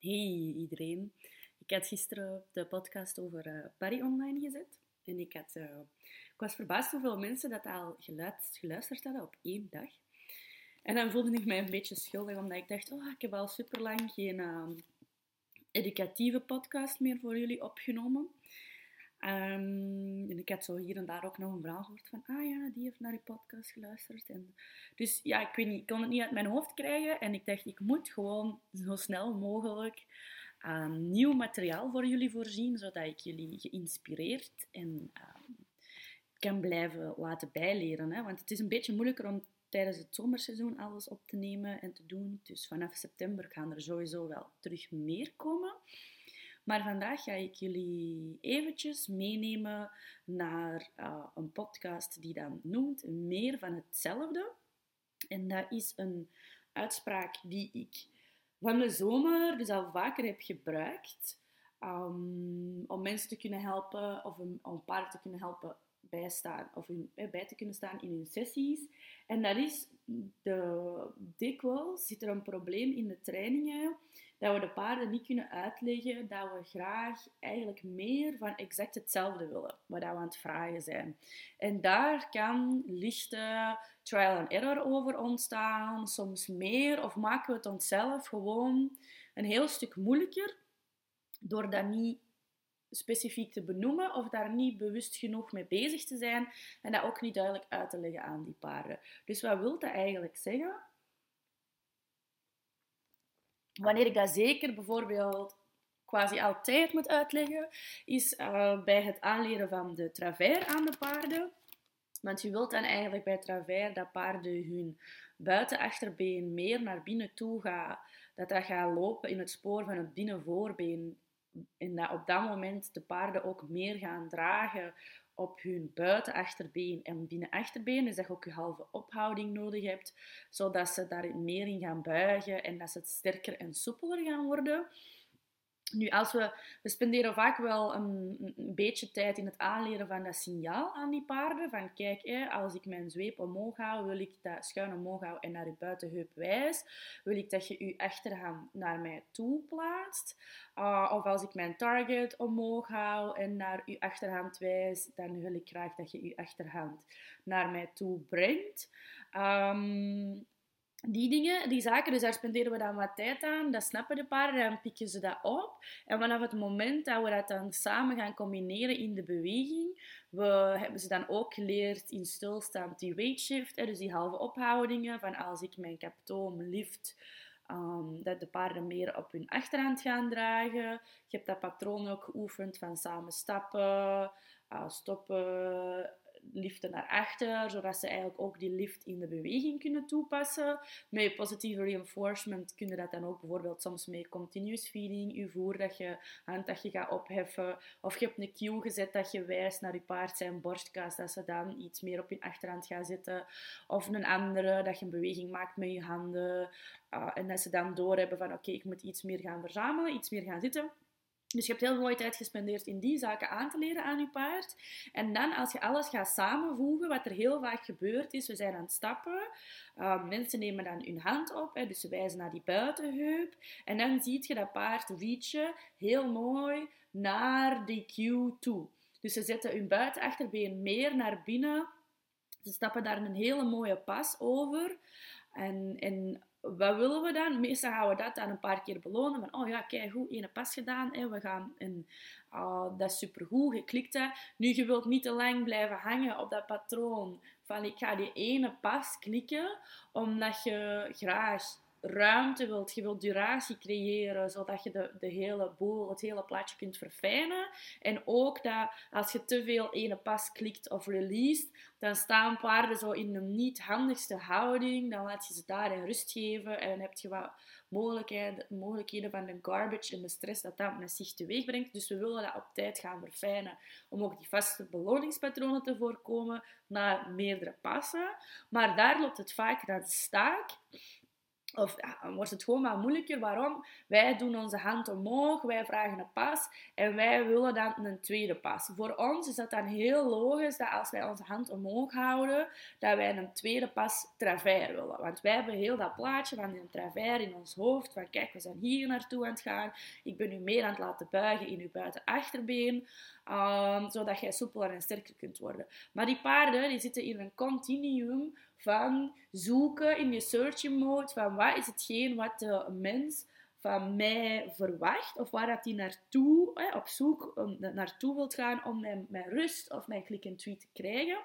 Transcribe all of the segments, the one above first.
Hey iedereen. Ik had gisteren de podcast over uh, online gezet. En ik, had, uh, ik was verbaasd hoeveel mensen dat al geluisterd hadden op één dag. En dan voelde ik mij een beetje schuldig, omdat ik dacht, oh, ik heb al super lang geen uh, educatieve podcast meer voor jullie opgenomen. Um, en ik had zo hier en daar ook nog een verhaal gehoord van, ah ja, die heeft naar die podcast geluisterd. En dus ja, ik weet niet, ik kon het niet uit mijn hoofd krijgen. En ik dacht, ik moet gewoon zo snel mogelijk um, nieuw materiaal voor jullie voorzien, zodat ik jullie geïnspireerd en um, kan blijven laten bijleren. Hè? Want het is een beetje moeilijker om tijdens het zomerseizoen alles op te nemen en te doen. Dus vanaf september gaan er sowieso wel terug meer komen. Maar vandaag ga ik jullie eventjes meenemen naar uh, een podcast die dan noemt Meer van hetzelfde. En dat is een uitspraak die ik van de zomer dus al vaker heb gebruikt. Um, om mensen te kunnen helpen of om, om paarden te kunnen helpen bijstaan of bij te kunnen staan in hun sessies. En dat is de, dikwijls zit er een probleem in de trainingen dat we de paarden niet kunnen uitleggen dat we graag eigenlijk meer van exact hetzelfde willen, wat we aan het vragen zijn. En daar kan lichte trial and error over ontstaan, soms meer, of maken we het onszelf gewoon een heel stuk moeilijker door dat niet specifiek te benoemen of daar niet bewust genoeg mee bezig te zijn en dat ook niet duidelijk uit te leggen aan die paarden. Dus wat wil dat eigenlijk zeggen? Wanneer ik dat zeker bijvoorbeeld quasi altijd moet uitleggen, is uh, bij het aanleren van de travers aan de paarden. Want je wilt dan eigenlijk bij travers dat paarden hun buitenachterbeen meer naar binnen toe gaat, dat dat gaat lopen in het spoor van het binnenvoorbeen. En dat op dat moment de paarden ook meer gaan dragen op hun buitenachterbeen en binnenachterbeen. Dus dat je ook je halve ophouding nodig hebt, zodat ze daar meer in gaan buigen en dat ze sterker en soepeler gaan worden. Nu, als we, we spenderen vaak wel een, een, beetje tijd in het aanleren van dat signaal aan die paarden. Van kijk, hè, als ik mijn zweep omhoog hou, wil ik dat schuin omhoog hou en naar je buitenheup wijs. Wil ik dat je je achterhand naar mij toe plaatst. Uh, of als ik mijn target omhoog hou en naar je achterhand wijs, dan wil ik graag dat je je achterhand naar mij toe brengt. Um, die dingen, die zaken, dus daar spenderen we dan wat tijd aan. Dat snappen de paarden, dan pikken ze dat op. En vanaf het moment dat we dat dan samen gaan combineren in de beweging, we hebben ze dan ook geleerd in stilstand die weight shift, dus die halve ophoudingen, van als ik mijn kaptoom lift, um, dat de paarden meer op hun achterhand gaan dragen. Je hebt dat patroon ook geoefend van samen stappen, uh, stoppen, liften naar achter, zodat ze eigenlijk ook die lift in de beweging kunnen toepassen. Met positieve reinforcement kun je dat dan ook bijvoorbeeld soms met continuous feeding, je voer dat je hand dat je gaat opheffen, of je hebt een cue gezet dat je wijst naar je paard zijn borstkas, dat ze dan iets meer op je achterhand gaan zitten, of een andere, dat je een beweging maakt met je handen, uh, en dat ze dan doorhebben van oké, ik moet iets meer gaan verzamelen, iets meer gaan zitten. Dus je hebt heel veel tijd gespendeerd in die zaken aan te leren aan je paard. En dan, als je alles gaat samenvoegen, wat er heel vaak gebeurt is, we zijn aan het stappen. Uh, mensen nemen dan hun hand op, hè, dus ze wijzen naar die buitenheup. En dan zie je dat paard reachen heel mooi naar die cue toe. Dus ze zetten hun buitenachterbeen meer naar binnen. Ze stappen daar een hele mooie pas over. En, en wat willen we dan? Meestal gaan we dat dan een paar keer belonen. Van, oh ja, kijk, goed, ene pas gedaan. Hè. We gaan en, uh, dat is supergoed, je klikt. Nu, je wilt niet te lang blijven hangen op dat patroon van ik ga die ene pas klikken, omdat je graag ruimte wilt, je wilt duratie creëren, zodat je de, de hele boel, het hele plaatje kunt verfijnen. En ook dat als je te veel ene pas klikt of released, dan staan paarden zo in de niet handigste houding. Dan laat je ze daar in rust geven en dan heb je wat mogelijkheden, mogelijkheden van de garbage en de stress dat dat met zich teweeg brengt. Dus we willen dat op tijd gaan verfijnen om ook die vaste beloningspatronen te voorkomen naar meerdere passen. Maar daar loopt het vaak naar de staak. Of wordt het gewoon maar moeilijker. Waarom? Wij doen onze hand omhoog, wij vragen een pas en wij willen dan een tweede pas. Voor ons is dat dan heel logisch dat als wij onze hand omhoog houden, dat wij een tweede pas travers willen. Want wij hebben heel dat plaatje van een travers in ons hoofd. Van kijk, we zijn hier naartoe aan het gaan. Ik ben u meer aan het laten buigen in uw buitenachterbeen. Um, zodat jij soepeler en sterker kunt worden. Maar die paarden die zitten in een continuum van zoeken in je searching mode van wat is hetgeen wat de mens van mij verwacht of waar dat hij naartoe, hè, op zoek naartoe wilt gaan om mijn, mijn rust of mijn click and tweet te krijgen.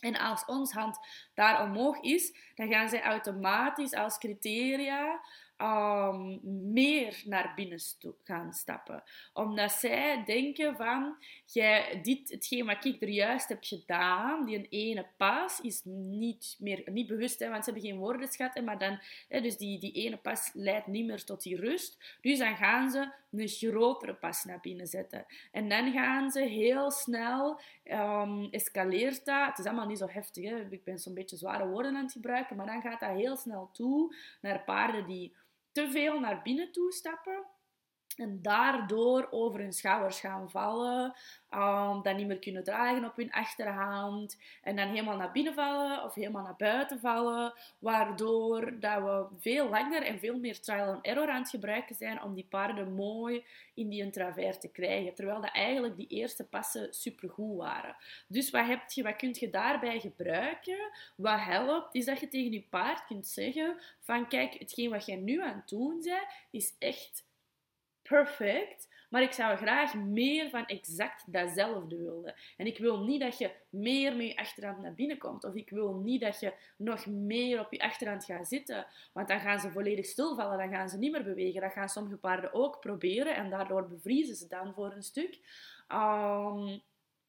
En als ons hand daar omhoog is, dan gaan zij automatisch als criteria um, meer naar binnen gaan stappen. Omdat zij denken van, jij, dit, hetgeen wat ik er juist heb gedaan, die ene pas, is niet meer, niet bewust, hè, want ze hebben geen woordenschat, maar dan, hè, dus die, die ene pas leidt niet meer tot die rust. Dus dan gaan ze een grotere pas naar binnen zetten. En dan gaan ze heel snel, um, escaleert dat, het is allemaal niet zo heftig, hè? ik ben zo'n beetje zware woorden aan het gebruiken, maar dan gaat dat heel snel toe naar paarden die te veel naar binnen toe stappen en daardoor over hun schouders gaan vallen, um, dan niet meer kunnen dragen op hun achterhand en dan helemaal naar binnen vallen of helemaal naar buiten vallen, waardoor dat we veel langer en veel meer trial and error aan het gebruiken zijn om die paarden mooi in die travers te krijgen, terwijl dat eigenlijk die eerste passen supergoed waren. Dus wat, heb je, wat kun je daarbij gebruiken? Wat helpt, is dat je tegen je paard kunt zeggen van kijk, hetgeen wat jij nu aan het doen bent, is echt perfect. Maar ik zou graag meer van exact datzelfde willen. En ik wil niet dat je meer met je achterhand naar binnen komt. Of ik wil niet dat je nog meer op je achterhand gaat zitten. Want dan gaan ze volledig stilvallen. Dan gaan ze niet meer bewegen. Dat gaan sommige paarden ook proberen. En daardoor bevriezen ze dan voor een stuk. Um,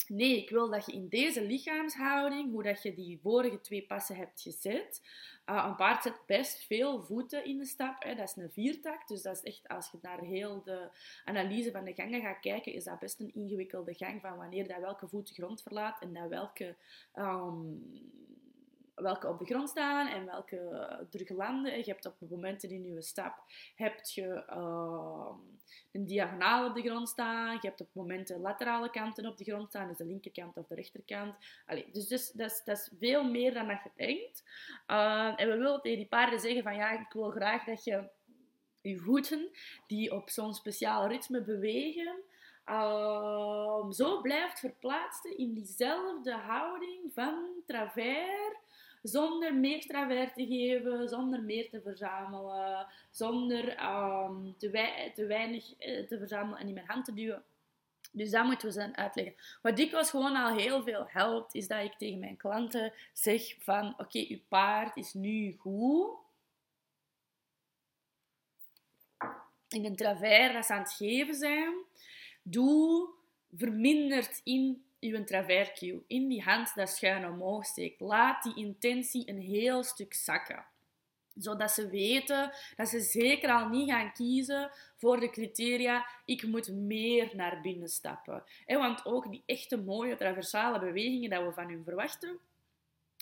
Nee, ik wil dat je in deze lichaamshouding, hoe dat je die vorige twee passen hebt gezet, uh, een paard zet best veel voeten in de stap. Hè. Dat is een viertak, dus dat is echt, als je naar heel de analyse van de gangen gaat kijken, is dat best een ingewikkelde gang van wanneer dat welke voet de grond verlaat en dat welke um, welke op de grond staan en welke terug landen. Je hebt op momenten in je stap heb je een diagonaal op de grond staan. Je hebt op momenten laterale kanten op de grond staan, dus de linkerkant of de rechterkant. Dus, dus dat, is, dat is veel meer dan dat je denkt. Uh, en we willen tegen die paarden zeggen van ja, ik wil graag dat je je voeten, die op zo'n speciaal ritme bewegen, uh, zo blijft verplaatst in diezelfde houding van travers zonder meer travers te geven, zonder meer te verzamelen, zonder um, te, te, weinig eh, te verzamelen en in mijn hand te duwen. Dus dat moeten we dan uitleggen. Wat dikwijls gewoon al heel veel helpt, is dat ik tegen mijn klanten zeg van, oké, uw paard is nu goed. In een travers dat ze aan het geven zijn, doe verminderd in uw traverscue in die hand dat schuin omhoog steekt. Laat die intentie een heel stuk zakken zodat ze weten dat ze zeker al niet gaan kiezen voor de criteria ik moet meer naar binnen stappen. Want ook die echte mooie traversale bewegingen dat we van hun verwachten,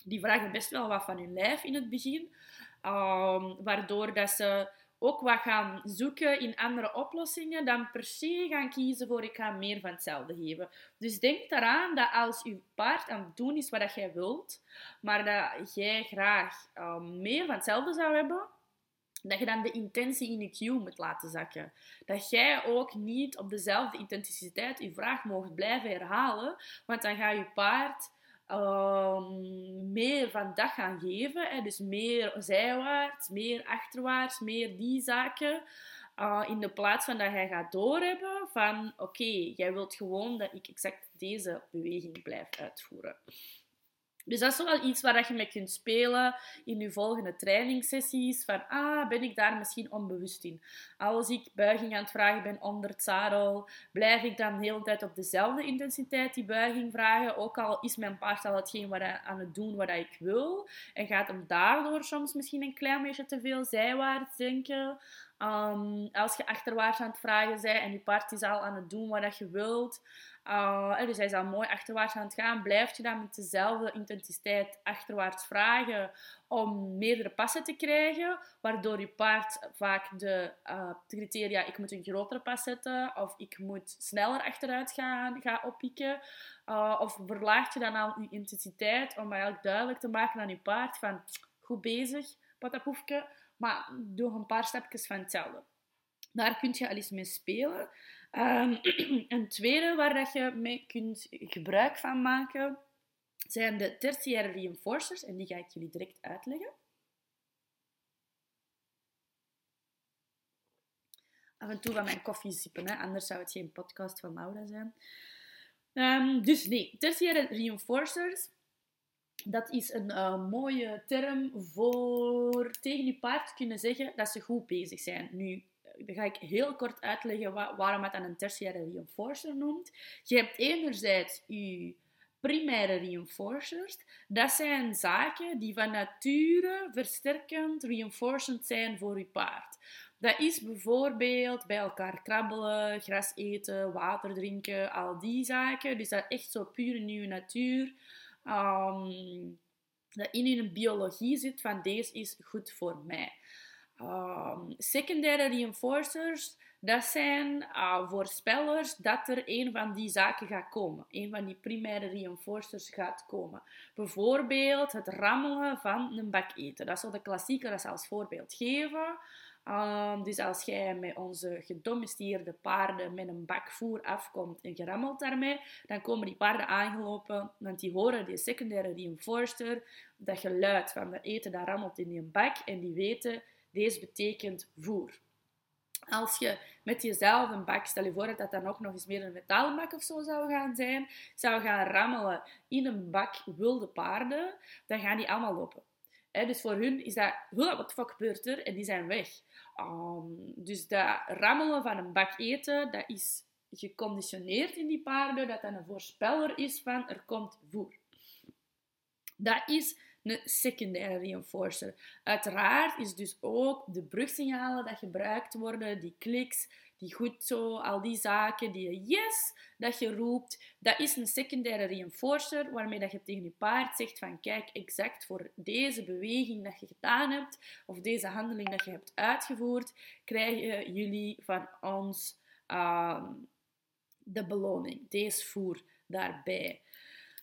die vragen best wel wat van hun lijf in het begin. Um, waardoor dat ze ook wat gaan zoeken in andere oplossingen, dan per se gaan kiezen voor ik ga meer van hetzelfde geven. Dus denk eraan dat als je paard aan het doen is wat jij wilt, maar dat jij graag uh, meer van hetzelfde zou hebben, dat je dan de intentie in je cue moet laten zakken. Dat jij ook niet op dezelfde intensiteit je vraag mocht blijven herhalen, want dan gaat je paard um, meer van dag gaan geven. Hè? Dus meer zijwaarts, meer achterwaarts, meer die zaken. Uh, in de plaats van dat hij gaat doorhebben van oké, jij wilt gewoon dat ik exact deze beweging blijf uitvoeren. Dus dat is wel iets waar je mee kunt spelen in je volgende trainingssessies. Van, ah, ben ik daar misschien onbewust in? Als ik buiging aan het vragen ben onder het zadel, blijf ik dan de hele tijd op dezelfde intensiteit die buiging vragen? Ook al is mijn paard al hetgeen wat aan het doen wat ik wil. En gaat hem daardoor soms misschien een klein beetje te veel zijwaarts denken. Um, als je achterwaarts aan het vragen bent en je paard is al aan het doen wat je wilt, uh, dus hij is al mooi achterwaarts aan het gaan, blijf je dan met dezelfde intensiteit achterwaarts vragen om meerdere passen te krijgen, waardoor je paard vaak de, uh, criteria ik moet een grotere pas zetten of ik moet sneller achteruit gaan, gaan oppikken. Uh, of verlaag je dan al je intensiteit om eigenlijk duidelijk te maken aan je paard van goed bezig, patapoefje, maar doe een paar stapjes van hetzelfde. Daar kun je al eens mee spelen. Um, een tweede waar dat je mee kunt gebruik van maken, zijn de tertiaire reinforcers. En die ga ik jullie direct uitleggen. Af en toe van mijn koffie zippen, hè? anders zou het geen podcast van Laura zijn. Um, dus nee, tertiaire reinforcers dat is een uh, mooie term voor tegen je paard kunnen zeggen dat ze goed bezig zijn. Nu, eh, ga ik heel kort uitleggen waarom het dan een tertiaire reinforcer noemt. Je hebt enerzijds je primaire reinforcers. Dat zijn zaken die van nature versterkend, reinforcend zijn voor je paard. Dat is bijvoorbeeld bij elkaar krabbelen, gras eten, water drinken, al die zaken. Dus dat echt zo puur je natuur um, dat in hun biologie zit van deze is goed voor mij. Um, reinforcers, dat zijn uh, voorspellers dat er een van die zaken gaat komen. Een van die primaire reinforcers gaat komen. Bijvoorbeeld het rammelen van een bak eten. Dat zal de klassieker dat als voorbeeld geven. Um, dus als jij met onze gedomesticeerde paarden met een bak voer afkomt en je rammelt daarmee, dan komen die paarden aangelopen, want die horen die secundaire reinforcer, dat geluid van de eten dat rammelt in die bak en die weten, deze betekent voer. Als je met jezelf een bak, stel je voor dat dat dan ook nog eens meer een metalen bak of zo zou gaan zijn, zou gaan rammelen in een bak wilde paarden, dan gaan die allemaal lopen. dus voor hun is dat, wat fuck gebeurt er? En die zijn weg. Um, dus dat rammelen van een bak eten, dat is geconditioneerd in die paarden, dat dat een voorspeller is van er komt voer. Dat is een secundaire reinforcer. Uiteraard is dus ook de brugsignalen dat gebruikt worden, die kliks, die goed zo, al die zaken, die yes dat je roept, dat is een secundaire reinforcer waarmee dat je tegen je paard zegt van kijk, exact voor deze beweging dat je gedaan hebt of deze handeling dat je hebt uitgevoerd, krijgen jullie van ons uh, de beloning, deze voer daarbij.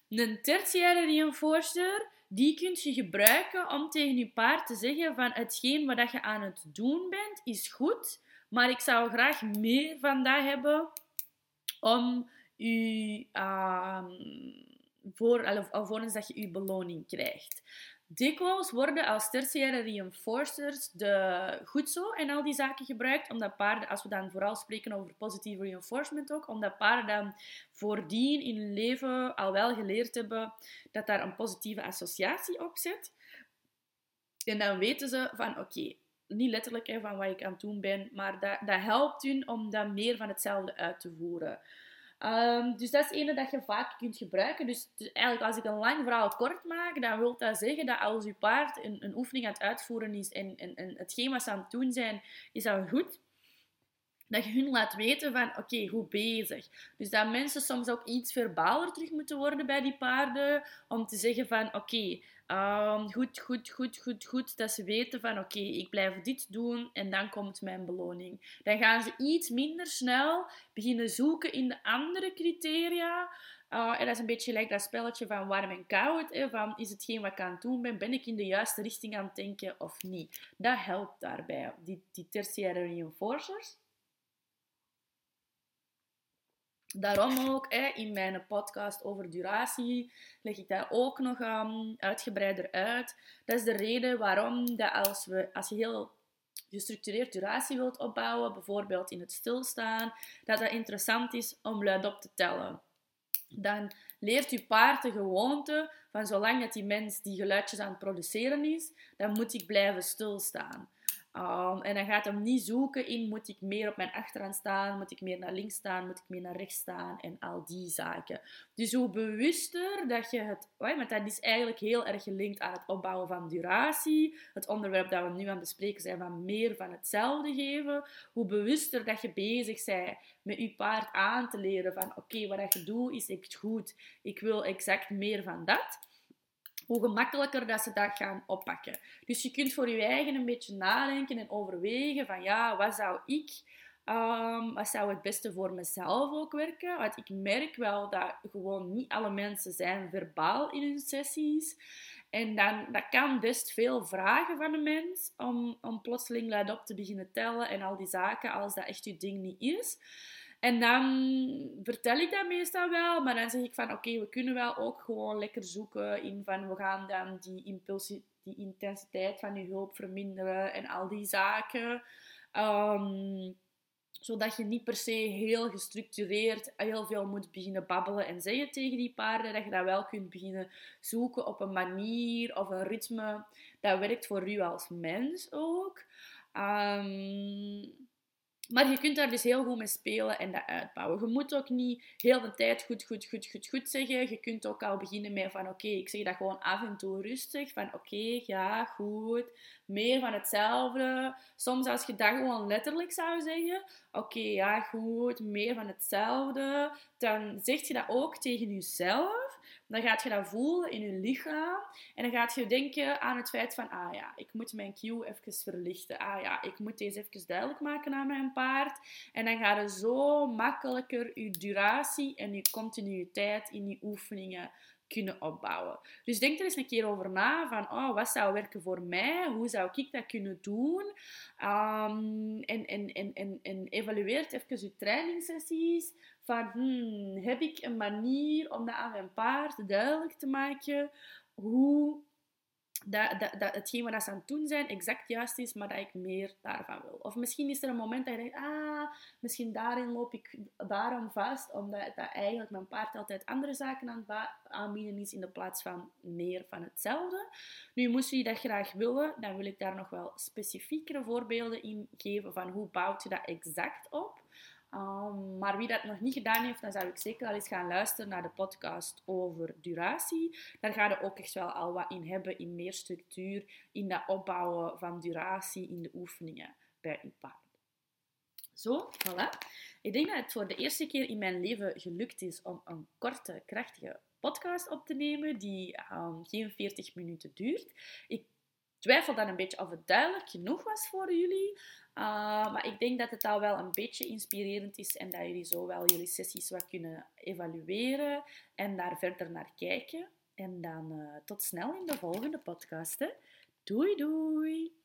Een tertiaire reinforcer, die kun je gebruiken om tegen je paard te zeggen van hetgeen wat je aan het doen bent, is goed, maar ik zou graag meer van dat hebben om u, uh, voor, alvorens dat je je beloning krijgt. Dikwijls worden als tertiaire reinforcers de goed zo en al die zaken gebruikt, omdat paarden, als we dan vooral spreken over positieve reinforcement ook, omdat paarden dan voordien in hun leven al wel geleerd hebben dat daar een positieve associatie op zit. En dan weten ze van oké, niet letterlijk van wat ik aan het doen ben, maar dat, dat helpt hun om dan meer van hetzelfde uit te voeren. Um, dus dat is ene dat je vaak kunt gebruiken. Dus, dus, eigenlijk als ik een lang verhaal kort maak, dan wil dat zeggen dat als je paard een, een oefening aan het uitvoeren is en, en, en hetgeen wat ze aan het doen zijn, is dat goed dat je hun laat weten van, oké, goed bezig. Dus dat mensen soms ook iets verbaler terug moeten worden bij die paarden, om te zeggen van, oké, um, goed, goed, goed, goed, goed. Dat ze weten van, oké, ik blijf dit doen en dan komt mijn beloning. Dan gaan ze iets minder snel beginnen zoeken in de andere criteria. Uh, en dat is een beetje gelijk dat spelletje van warm en koud. Hè, van, is hetgeen wat ik aan het doen ben, ben ik in de juiste richting aan het denken of niet? Dat helpt daarbij, die, die tertiaire reinforcers. Daarom ook in mijn podcast over duratie leg ik dat ook nog um, uitgebreider uit. Dat is de reden waarom dat als, we, als je heel gestructureerd duratie wilt opbouwen, bijvoorbeeld in het stilstaan, dat dat interessant is om luidop te tellen. Dan leert je paard de gewoonte van zolang dat die mens die geluidjes aan het produceren is, dan moet ik blijven stilstaan. Um, en dan gaat hem niet zoeken in, moet ik meer op mijn achterhand staan, moet ik meer naar links staan, moet ik meer naar rechts staan en al die zaken. Dus hoe bewuster dat je het, want dat is eigenlijk heel erg gelinkt aan het opbouwen van duratie, het onderwerp dat we nu aan het bespreken zijn van meer van hetzelfde geven, hoe bewuster dat je bezig bent met je paard aan te leren van oké, wat je doet is echt goed, ik wil exact meer van dat hoe gemakkelijker dat ze dat gaan oppakken. Dus je kunt voor je eigen een beetje nadenken en overwegen van ja, wat zou ik, um, wat zou het beste voor mezelf ook werken? Want ik merk wel dat gewoon niet alle mensen zijn verbaal in hun sessies. En dan, dat kan best veel vragen van een mens om, om plotseling luid op te beginnen tellen en al die zaken als dat echt je ding niet is. En dan vertel ik dat meestal wel, maar dan zeg ik van oké, we kunnen wel ook gewoon lekker zoeken in van we gaan dan die, impulsie, die intensiteit van je hulp verminderen en al die zaken. Um, zodat je niet per se heel gestructureerd heel veel moet beginnen babbelen en zeggen tegen die paarden. Dat je dat wel kunt beginnen zoeken op een manier of een ritme dat werkt voor u als mens ook. Um, maar je kunt daar dus heel goed mee spelen en dat uitbouwen. Je moet ook niet heel de tijd goed, goed, goed, goed, goed zeggen. Je kunt ook al beginnen met van oké, ik zeg dat gewoon af en toe rustig. Van oké, ja, goed. Meer van hetzelfde. Soms als je dat gewoon letterlijk zou zeggen. Oké, ja, goed. Meer van hetzelfde. Dan zeg je dat ook tegen jezelf dan gaat je dat voelen in je lichaam. En dan gaat je denken aan het feit van, ah ja, ik moet mijn cue even verlichten. Ah ja, ik moet deze even duidelijk maken aan mijn paard. En dan gaat je zo makkelijker je duratie en je continuïteit in je oefeningen kunnen opbouwen. Dus denk er eens een keer over na van oh, wat zou werken voor mij? Hoe zou ik dat kunnen doen? Um, en, en, en, en, en evalueert even je trainingssessies van hmm, heb ik een manier om dat aan mijn paard duidelijk te maken hoe dat, dat, dat hetgeen wat ze aan het doen zijn exact juist is, maar dat ik meer daarvan wil. Of misschien is er een moment dat je denkt, ah, misschien daarin loop ik daarom vast, omdat dat eigenlijk mijn paard altijd andere zaken aan aanbieden is in de plaats van meer van hetzelfde. Nu, moest je dat graag willen, dan wil ik daar nog wel specifiekere voorbeelden in geven van hoe bouwt je dat exact op. Um, maar wie dat nog niet gedaan heeft, dan zou ik zeker al eens gaan luisteren naar de podcast over duratie. Daar ga je ook echt wel al wat in hebben, in meer structuur, in dat opbouwen van duratie in de oefeningen bij uw paard. Zo, voilà. Ik denk dat het voor de eerste keer in mijn leven gelukt is om een korte, krachtige podcast op te nemen die um, geen 40 minuten duurt. Ik twijfel dan een beetje of het duidelijk genoeg was voor jullie. Uh, maar ik denk dat het al wel een beetje inspirerend is en dat jullie zo wel jullie sessies wat kunnen evalueren en daar verder naar kijken. En dan uh, tot snel in de volgende podcast. Hè. Doei doei!